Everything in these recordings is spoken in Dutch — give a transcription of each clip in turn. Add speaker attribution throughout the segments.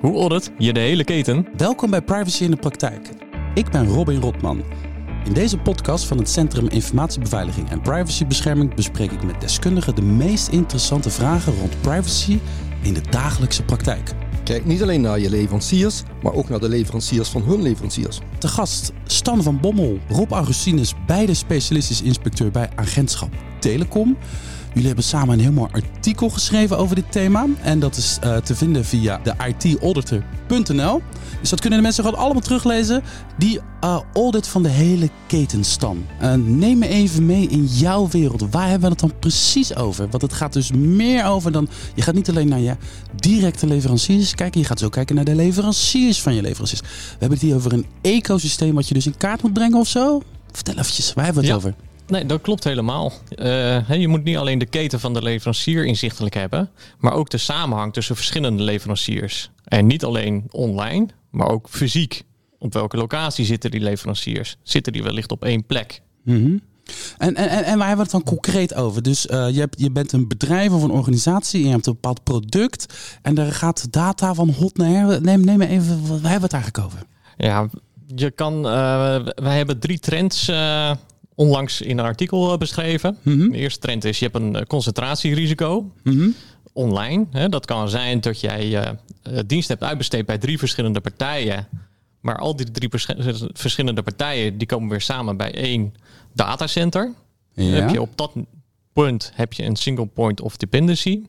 Speaker 1: Hoe audit je de hele keten?
Speaker 2: Welkom bij Privacy in de Praktijk. Ik ben Robin Rotman. In deze podcast van het Centrum Informatiebeveiliging en Privacybescherming bespreek ik met deskundigen de meest interessante vragen rond privacy in de dagelijkse praktijk.
Speaker 3: Kijk niet alleen naar je leveranciers, maar ook naar de leveranciers van hun leveranciers.
Speaker 2: Te gast Stan van Bommel, Rob Augustinus, beide specialistisch inspecteur bij Agentschap Telecom. Jullie hebben samen een heel mooi artikel geschreven over dit thema. En dat is uh, te vinden via de itauditor.nl. Dus dat kunnen de mensen gewoon allemaal teruglezen. Die uh, audit van de hele ketenstam. Uh, neem me even mee in jouw wereld. Waar hebben we het dan precies over? Want het gaat dus meer over dan... Je gaat niet alleen naar je directe leveranciers kijken. Je gaat zo kijken naar de leveranciers van je leveranciers. We hebben het hier over een ecosysteem wat je dus in kaart moet brengen of zo. Vertel eventjes, waar hebben we het
Speaker 1: Ja.
Speaker 2: over?
Speaker 1: Nee, dat klopt helemaal. Eh, je moet niet alleen de keten van de leverancier inzichtelijk hebben, maar ook de samenhang tussen verschillende leveranciers. En niet alleen online, maar ook fysiek. Op welke locatie zitten die leveranciers? Zitten die wellicht op één plek?
Speaker 2: Mhm. En, en, en, en waar hebben we het dan concreet over? Dus eh, je, hebt, je bent een bedrijf of een organisatie en je hebt een bepaald product. En daar gaat data van hot naar her. Neem, neem me even, waar hebben we het eigenlijk over?
Speaker 1: Ja, je kan. eh, wij hebben drie trends onlangs in een artikel eh, beschreven.
Speaker 2: Mhm.
Speaker 1: De eerste trend is: je hebt een eh, concentratierisico.
Speaker 2: Mhm.
Speaker 1: online. Hè, dat kan zijn dat jij eh, dienst hebt uitbesteed bij drie verschillende partijen. Maar al die drie vers- verschillende partijen die komen weer samen bij één datacenter. Dan heb je op dat punt heb je een single point of dependency.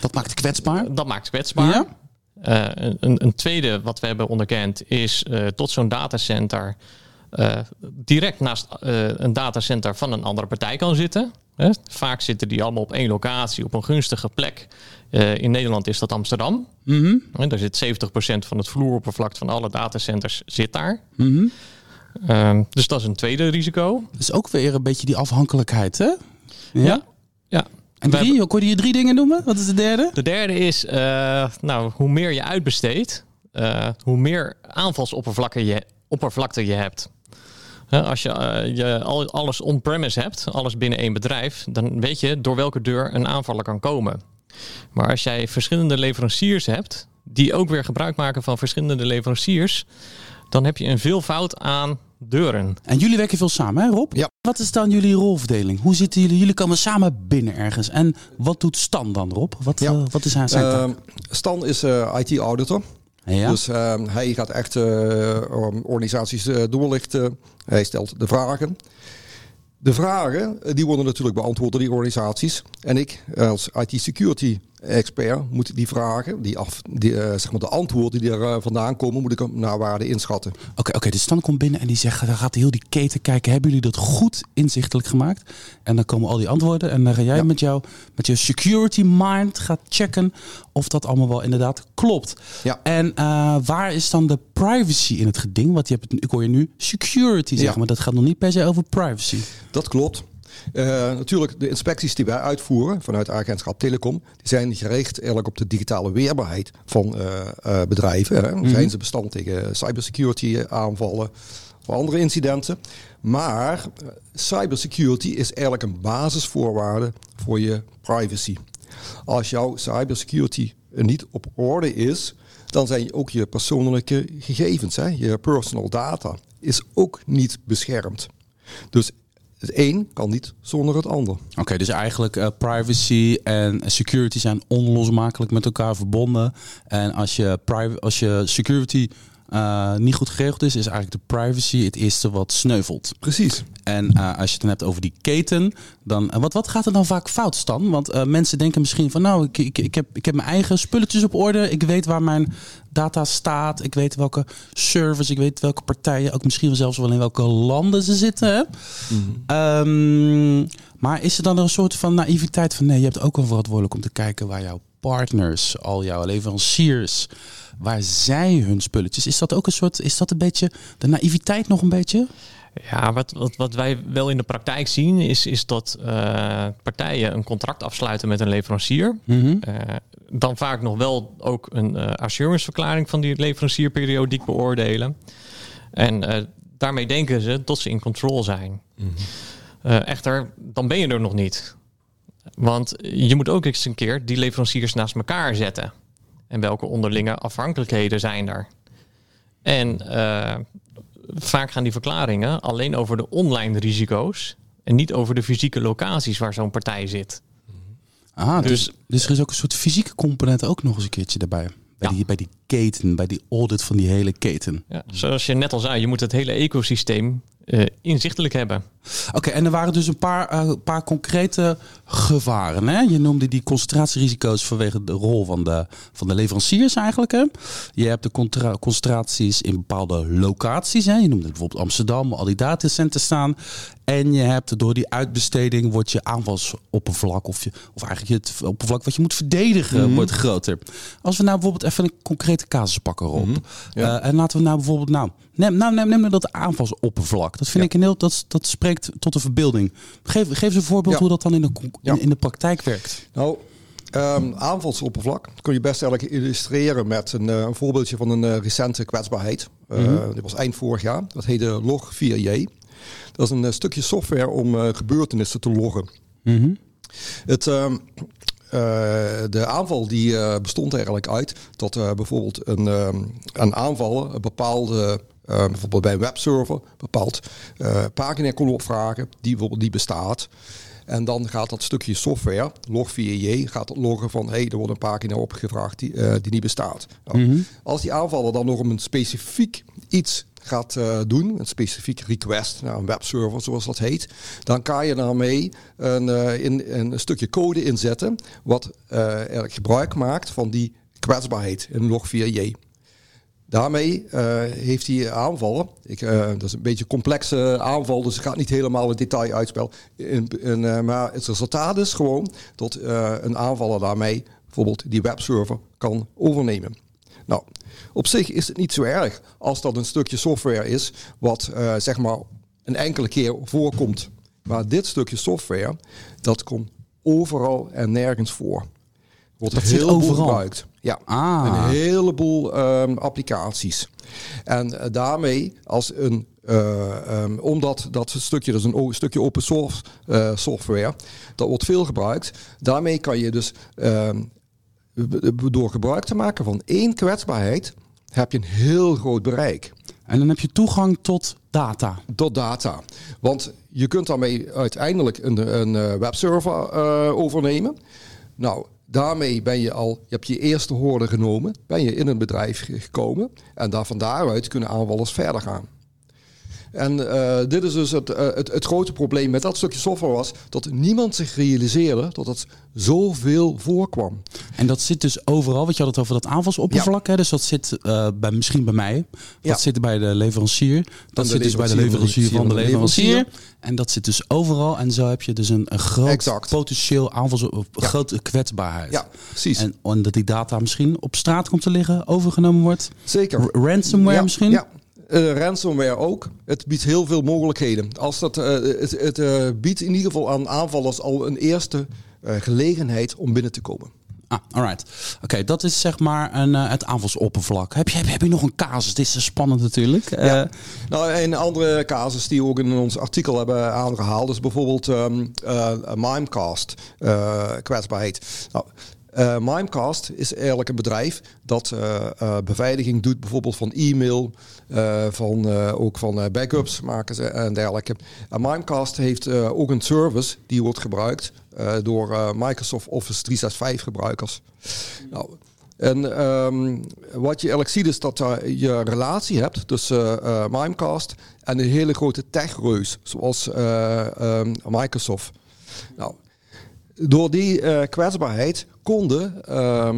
Speaker 2: dat maakt het kwetsbaar.
Speaker 1: Dat maakt het kwetsbaar.
Speaker 2: Ja.
Speaker 1: Een, een tweede wat we hebben onderkend is eh, tot zo'n datacenter eh, direct naast eh, een datacenter van een andere partij kan zitten. Hè. Vaak zitten die allemaal op één locatie, op een gunstige plek. Eh, in Nederland is dat Amsterdam. Hè, daar zit 70% van het vloeroppervlak van alle datacenters zit daar.
Speaker 2: Mhm.
Speaker 1: Ehm, dus dat is een tweede risico.
Speaker 2: Dus ook weer een beetje die afhankelijkheid, hè?
Speaker 1: Ja. ja.
Speaker 2: En drie, kon je drie dingen noemen? Wat is de derde?
Speaker 1: De derde is, nou, hoe meer je uitbesteedt, hoe meer aanvalsoppervlakte je, oppervlakte je hebt. Als je, eh, je al, alles on-premise hebt, alles binnen één bedrijf, dan weet je door welke deur een aanvaller kan komen. Maar als jij verschillende leveranciers hebt, die ook weer gebruik maken van verschillende leveranciers, dan heb je een veelvoud aan deuren.
Speaker 2: En jullie werken veel samen, hè Rob?
Speaker 3: Ja.
Speaker 2: Wat is dan jullie rolverdeling? Hoe zitten jullie? Jullie komen samen binnen ergens. En wat doet Stan dan, Rob? Wat,
Speaker 3: Ja.
Speaker 2: eh, wat is hij zijn taak?
Speaker 3: Ehm, Stan is eh, IT-auditor. Dus ehm, hij gaat echt eh, organisaties eh, doorlichten. Hij stelt de vragen. De vragen eh, die worden natuurlijk beantwoord door die organisaties. En ik als IT-security expert moet die vragen, die af, die, eh, zeg maar de antwoorden die er eh, vandaan komen, moet ik naar waarde inschatten.
Speaker 2: Oké, oké. dus Stan komt binnen en die zegt, dan gaat heel die keten kijken. Hebben jullie dat goed inzichtelijk gemaakt? En dan komen al die antwoorden. En dan ga jij
Speaker 3: Ja.
Speaker 2: met, jou, met je security mind gaat checken of dat allemaal wel inderdaad klopt.
Speaker 3: Ja.
Speaker 2: En eh, waar is dan de privacy in het geding? Want je hebt, ik hoor je nu security zeggen, maar dat gaat nog niet per se over privacy.
Speaker 3: Dat klopt. Eh, natuurlijk, de inspecties die wij uitvoeren vanuit Agentschap Telecom, die zijn gericht eigenlijk op de digitale weerbaarheid van eh, eh, bedrijven. Hè. Zijn ze bestand tegen cybersecurity aanvallen of andere incidenten. Maar cybersecurity is eigenlijk een basisvoorwaarde voor je privacy. Als jouw cybersecurity niet op orde is, dan zijn ook je persoonlijke gegevens, hè, je personal data, is ook niet beschermd. Dus het een kan niet zonder het ander.
Speaker 2: Oké, dus eigenlijk eh, privacy en security zijn onlosmakelijk met elkaar verbonden. En als je, als je security eh, niet goed geregeld is, is eigenlijk de privacy het eerste wat sneuvelt.
Speaker 3: Precies.
Speaker 2: En eh, als je het dan hebt over die keten, dan eh, wat, wat gaat er dan vaak fout, Stan? Want mensen denken misschien van, nou, ik, ik, ik, heb, ik heb mijn eigen spulletjes op orde. Ik weet waar mijn data staat. Ik weet welke servers, ik weet welke partijen, ook misschien wel zelfs wel in welke landen ze zitten. Hè? Ehm, maar is er dan een soort van naïviteit van, nee, je hebt ook een verantwoordelijk om te kijken waar jouw partners, al jouw leveranciers, waar zij hun spulletjes. Is dat ook een soort, is dat een beetje de naïviteit nog een beetje?
Speaker 1: Ja, wat, wat, wat wij wel in de praktijk zien is, is dat eh, partijen een contract afsluiten met een leverancier.
Speaker 2: Mhm.
Speaker 1: Eh, dan vaak nog wel ook een eh assuranceverklaring van die leverancier periodiek beoordelen. En eh, daarmee denken ze tot ze in control zijn. Eh, echter, dan ben je er nog niet. Want je moet ook eens een keer die leveranciers naast elkaar zetten. En welke onderlinge afhankelijkheden zijn er? En uh, vaak gaan die verklaringen alleen over de online risico's en niet over de fysieke locaties waar zo'n partij zit.
Speaker 2: Ah, dus, dus, dus er is ook een soort fysieke component ook nog eens een keertje daarbij. Bij, die, bij die keten, bij die audit van die hele keten.
Speaker 1: Ja, zoals je net al zei, je moet het hele ecosysteem uh, inzichtelijk hebben.
Speaker 2: Oké, en er waren dus een paar, uh, paar concrete gevaren. Hè? Je noemde die concentratierisico's vanwege de rol van de, van de leveranciers eigenlijk. Hè? Je hebt de concentraties in bepaalde locaties. Hè? Je noemde bijvoorbeeld Amsterdam, al die datacenten staan. En je hebt door die uitbesteding wordt je aanvalsoppervlak, of, je, of eigenlijk het oppervlak wat je moet verdedigen, mhm. wordt groter. Als we nou bijvoorbeeld even een concrete casus pakken, Rob. Mm uh, en laten we nou bijvoorbeeld, nou, neem, nou, neem, neem nou dat aanvalsoppervlak. Dat vind ik een heel, dat, dat spreekt tot de verbeelding. Geef, geef eens een voorbeeld hoe dat dan in de, in, in de praktijk werkt.
Speaker 3: Nou, Um, aanvalsoppervlak kun je best eigenlijk illustreren met een, uh, een voorbeeldje van een uh, recente kwetsbaarheid. Uh, mm -hmm. Dit was eind vorig jaar. Dat heette Log4j. Dat is een stukje software om gebeurtenissen te loggen. Mm -hmm. Het, ehm, de aanval die bestond eigenlijk uit dat bijvoorbeeld een, een aanvaller een bepaalde uh, bijvoorbeeld bij een webserver bepaald uh, pagina kon opvragen die bijvoorbeeld niet bestaat. En dan gaat dat stukje software, log4j, gaat loggen van hey, er wordt een pagina opgevraagd die, uh, die niet bestaat. Nou, mm -hmm. Als die aanvaller dan nog een specifiek iets gaat uh, doen, een specifiek request naar een webserver zoals dat heet, dan kan je daarmee een, uh, in, een stukje code inzetten wat gebruik maakt van die kwetsbaarheid in log4j. Daarmee uh, heeft hij aanvallen. Ik, uh, dat is een beetje een complexe aanval, dus ik ga niet helemaal het detail uitspelen. In, in, maar het resultaat is gewoon dat een aanvaller daarmee bijvoorbeeld die webserver kan overnemen. Nou, op zich is het niet zo erg als dat een stukje software is wat zeg maar een enkele keer voorkomt. Maar dit stukje software, dat komt overal en nergens voor. Wordt dat heel overal gebruikt. Ja, ah. een heleboel um, applicaties. En uh, daarmee als een uh, um, omdat dat stukje, is een stukje open source uh, software, dat wordt veel gebruikt. Daarmee kan je dus um, door gebruik te maken van één kwetsbaarheid, heb je een heel groot bereik.
Speaker 2: En dan heb je toegang tot data.
Speaker 3: Tot data. Want je kunt daarmee uiteindelijk een, een webserver overnemen. Nou, daarmee ben je al, je hebt je eerste hoorde genomen, ben je in een bedrijf gekomen en daar van daaruit kunnen aanvallers verder gaan. En uh, dit is dus het, uh, het, het, grote probleem met dat stukje software was dat niemand zich realiseerde dat het zoveel voorkwam.
Speaker 2: En dat zit dus overal, want je had het over dat aanvalsoppervlak. Ja. Hè? Dus dat zit uh, bij, misschien bij mij, dat ja. zit bij de leverancier. Dat zit dus bij de leverancier van de leverancier. En dat zit dus overal. En zo heb je dus een, een groot exact. potentieel aanvals, ja. grote kwetsbaarheid.
Speaker 3: Ja, precies.
Speaker 2: En, en dat die data misschien op straat komt te liggen, overgenomen wordt.
Speaker 3: Zeker.
Speaker 2: Ransomware misschien.
Speaker 3: Ja. Uh, ransomware ook. Het biedt heel veel mogelijkheden. Als dat, uh, het het uh, biedt in ieder geval aan aanvallers al een eerste gelegenheid om binnen te komen.
Speaker 2: Ah, alright. Oké, okay, dat is zeg maar een, het aanvalsoppervlak. Heb je, heb, heb je nog een casus? Dit is spannend natuurlijk.
Speaker 3: Ja. Nou, een andere casus die we ook in ons artikel hebben aangehaald is bijvoorbeeld um, Mimecast kwetsbaarheid. Nou, uh, Mimecast is eigenlijk een bedrijf dat uh, uh, beveiliging doet, bijvoorbeeld van e-mail, van, ook van backups maken ze en dergelijke. En Mimecast heeft ook een service die wordt gebruikt door Microsoft Office 365 gebruikers. Nou, en um, wat je eigenlijk ziet is dat je relatie hebt tussen Mimecast en een hele grote techreus zoals um, Microsoft. Nou, door die uh, kwetsbaarheid konden, uh,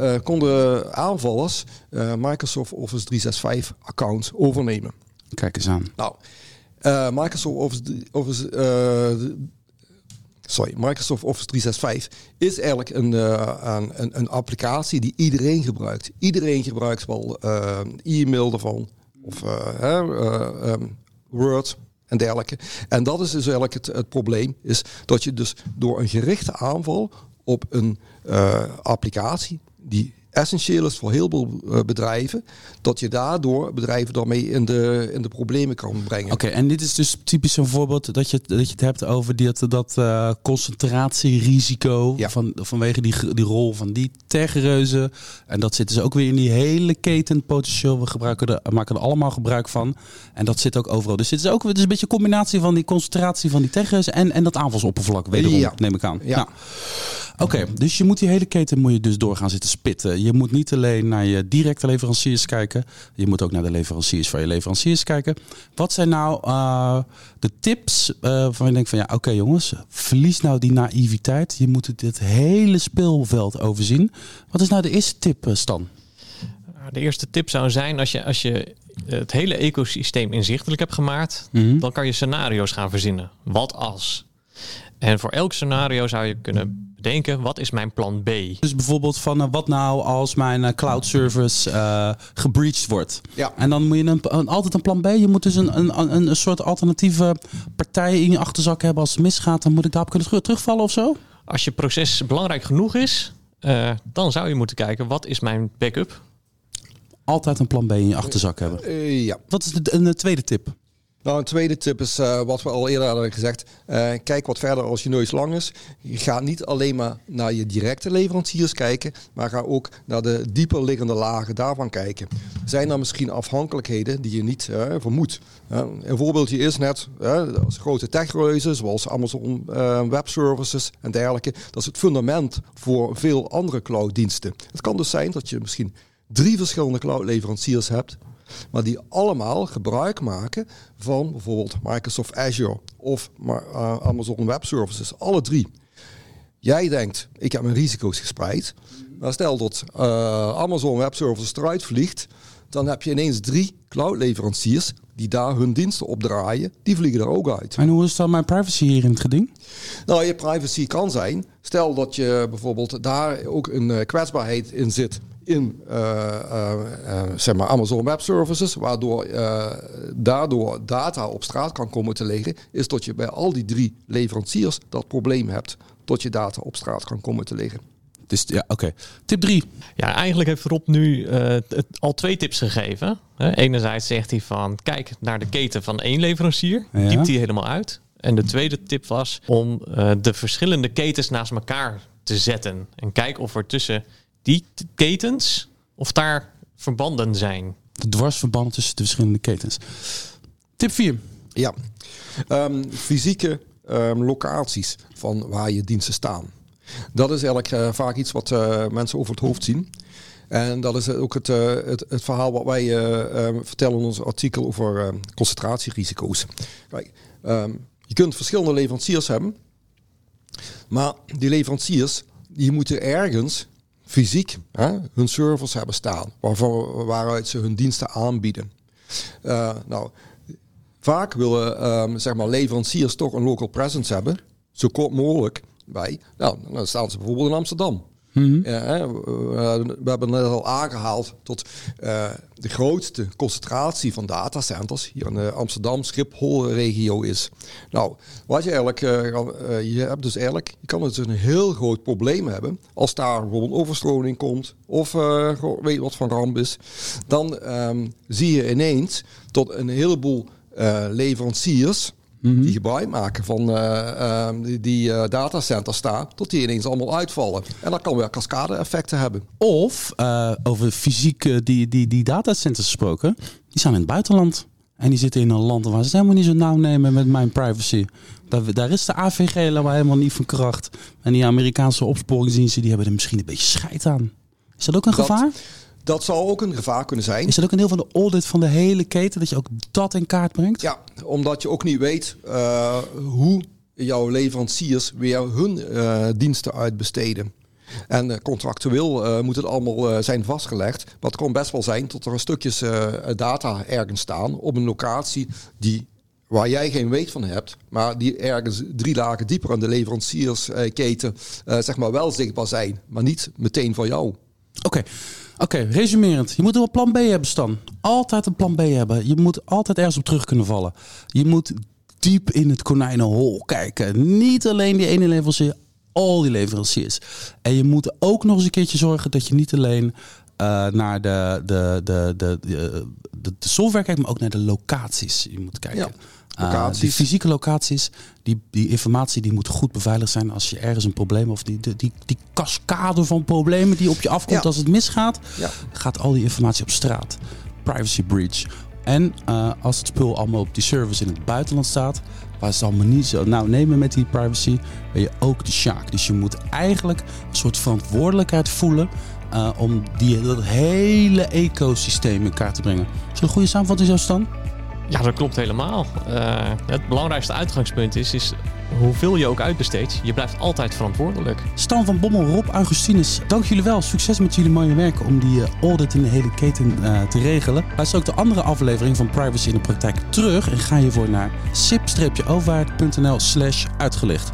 Speaker 3: uh, konden aanvallers uh, Microsoft Office 365 accounts overnemen.
Speaker 2: Kijk eens aan.
Speaker 3: Nou, Microsoft Office, Office sorry, Microsoft Office 365 is eigenlijk een, een, een, applicatie die iedereen gebruikt. Iedereen gebruikt wel e-mail ervan of um, Word, en dergelijke. En dat is dus eigenlijk het, het probleem, is dat je dus door een gerichte aanval op een uh, applicatie die essentieel is voor heel veel eh, bedrijven, dat je daardoor bedrijven daarmee in de, in de problemen kan brengen.
Speaker 2: Oké, en dit is dus typisch een voorbeeld dat je, dat je het hebt over die, dat, dat eh, concentratierisico
Speaker 3: Ja.
Speaker 2: van, vanwege die, die rol van die techreuzen. En dat zit dus ook weer in die hele keten potentieel. We gebruiken er, maken er allemaal gebruik van. En dat zit ook overal. Dus dit is ook is een beetje een combinatie van die concentratie van die techreuzen en, en dat aanvalsoppervlak wederom,
Speaker 3: Ja.
Speaker 2: neem ik aan.
Speaker 3: Ja.
Speaker 2: Nou, Oké, dus je moet die hele keten moet je dus door gaan zitten spitten. Je moet niet alleen naar je directe leveranciers kijken. Je moet ook naar de leveranciers van je leveranciers kijken. Wat zijn nou eh, de tips eh, waarvan je denkt van ja, oké jongens, verlies nou die naïviteit. Je moet dit hele speelveld overzien. Wat is nou de eerste tip, eh, Stan?
Speaker 1: De eerste tip zou zijn als je, als je het hele ecosysteem inzichtelijk hebt gemaakt,
Speaker 2: Mhm.
Speaker 1: dan kan je scenario's gaan verzinnen. Wat als? En voor elk scenario zou je kunnen bedenken, wat is mijn plan B?
Speaker 2: Dus bijvoorbeeld van eh, wat nou als mijn eh, cloud service eh gebreached wordt.
Speaker 3: Ja.
Speaker 2: En dan moet je een, een- altijd een plan B. Je moet dus een, een, een, een soort alternatieve partij in je achterzak hebben als het misgaat. Dan moet ik daarop kunnen terug- terugvallen of zo.
Speaker 1: Als je proces belangrijk genoeg is, eh, dan zou je moeten kijken, wat is mijn backup?
Speaker 2: Altijd een plan B in je achterzak hebben.
Speaker 3: Ja.
Speaker 2: Wat is de, een tweede tip?
Speaker 3: Nou, een tweede tip is eh, wat we al eerder hadden gezegd. Eh, kijk wat verder als je neus lang is. Gaat niet alleen maar naar je directe leveranciers kijken, maar ga ook naar de dieper liggende lagen daarvan kijken. Zijn er misschien afhankelijkheden die je niet eh, vermoedt? Een voorbeeldje is net, grote techreuzen zoals Amazon Web Services en dergelijke. Dat is het fundament voor veel andere clouddiensten. Het kan dus zijn dat je misschien drie verschillende cloudleveranciers hebt maar die allemaal gebruik maken van bijvoorbeeld Microsoft Azure of eh, Amazon Web Services. Alle drie. Jij denkt, ik heb mijn risico's gespreid. Maar stel dat eh, Amazon Web Services eruit vliegt, dan heb je ineens drie cloudleveranciers die daar hun diensten op draaien. Die vliegen er ook uit.
Speaker 2: En hoe is dan mijn privacy hier in het geding?
Speaker 3: Nou, je privacy kan zijn. Stel dat je bijvoorbeeld daar ook een eh, kwetsbaarheid in zit in eh, eh, eh, zeg maar Amazon Web Services, waardoor eh, daardoor data op straat kan komen te liggen, is dat je bij al die drie leveranciers dat probleem hebt dat je data op straat kan komen te liggen.
Speaker 2: Dus ja, oké. Tip 3.
Speaker 1: Ja, eigenlijk heeft Rob nu eh, al twee tips gegeven. Hè, Enerzijds zegt hij van, kijk naar de keten van één leverancier.
Speaker 2: Ja.
Speaker 1: Diept die helemaal uit. En de tweede tip was om eh, de verschillende ketens naast elkaar te zetten. En kijk of er tussen die ketens, of daar verbanden zijn.
Speaker 2: De dwarsverbanden tussen de verschillende ketens. Tip 4.
Speaker 3: Ja, Ehm, fysieke ehm, locaties van waar je diensten staan. Dat is eigenlijk eh, vaak iets wat eh, mensen over het hoofd zien. En dat is ook het, eh, het, het verhaal wat wij eh, ehm, vertellen in ons artikel over concentratierisico's. Kijk, ehm, je kunt verschillende leveranciers hebben, maar die leveranciers die moeten ergens fysiek hè, hun servers hebben staan, waarvan, waaruit ze hun diensten aanbieden. Eh, nou, vaak willen ehm, zeg maar leveranciers toch een local presence hebben, zo kort mogelijk bij. Nou, dan staan ze bijvoorbeeld in Amsterdam. Ja, hè, we, hebben net al aangehaald tot eh, de grootste concentratie van datacenters hier in de Amsterdam-Schiphol-regio is. Nou, wat je eigenlijk, eh, eh, je hebt dus eigenlijk, kan dus een heel groot probleem hebben als daar bijvoorbeeld overstroming komt of eh, weet wat van ramp is. Dan ehm, zie je ineens tot een heleboel leveranciers die gebruik maken van eh, ehm, die, die eh, datacenters staan, tot die ineens allemaal uitvallen. En dat kan weer cascade-effecten hebben.
Speaker 2: Of eh, over fysiek die, die, die datacenters gesproken. Die zijn in het buitenland. En die zitten in een land waar ze het helemaal niet zo nauw nemen met mijn privacy. Daar, daar is de AVG helemaal helemaal niet van kracht. En die Amerikaanse opsporingsdiensten die hebben er misschien een beetje scheid aan. Is dat ook een
Speaker 3: Dat-
Speaker 2: gevaar?
Speaker 3: Dat zou ook een gevaar kunnen zijn.
Speaker 2: Is dat ook een deel van de audit van de hele keten? Dat je ook dat in kaart brengt?
Speaker 3: Ja, omdat je ook niet weet eh, hoe jouw leveranciers weer hun eh, diensten uitbesteden. En eh, contractueel moet het allemaal zijn vastgelegd. Maar het kan best wel zijn dat er stukjes eh, data ergens staan op een locatie die, waar jij geen weet van hebt, maar die ergens drie lagen dieper in de leveranciersketen zeg maar wel zichtbaar zijn, maar niet meteen voor jou.
Speaker 2: Oké, oké. resumerend. Je moet een plan B hebben, Stan. Altijd een plan B hebben. Je moet altijd ergens op terug kunnen vallen. Je moet diep in het konijnenhol kijken. Niet alleen die ene leverancier. al die leveranciers. En je moet ook nog eens een keertje zorgen dat je niet alleen uh, naar de, de, de, de, de, de, software kijkt, maar ook naar de locaties. Je moet kijken. Ja. Uh, die fysieke locaties, die, die informatie die moet goed beveiligd zijn als je ergens een probleem of die, die, die, die cascade van problemen die op je afkomt als het misgaat, ja. gaat al die informatie op straat. Privacy breach. En uh, als het spul allemaal op die servers in het buitenland staat, waar ze allemaal niet zo nou nemen met die privacy, ben je ook de shark. Dus je moet eigenlijk een soort verantwoordelijkheid voelen uh, om die, dat hele ecosysteem in kaart te brengen. Is dat een goede samenvatting zo, Stan?
Speaker 1: Ja, dat klopt helemaal. Uh, het belangrijkste uitgangspunt is, is hoeveel je ook uitbesteedt, je blijft altijd verantwoordelijk.
Speaker 2: Stan van Bommel, Rob Augustinus, dank jullie wel. Succes met jullie mooie werk om die uh, audit in de hele keten uh, te regelen. Luister ook de andere aflevering van Privacy in de Praktijk terug en ga hiervoor naar sip-overwaard.nl slash uitgelicht.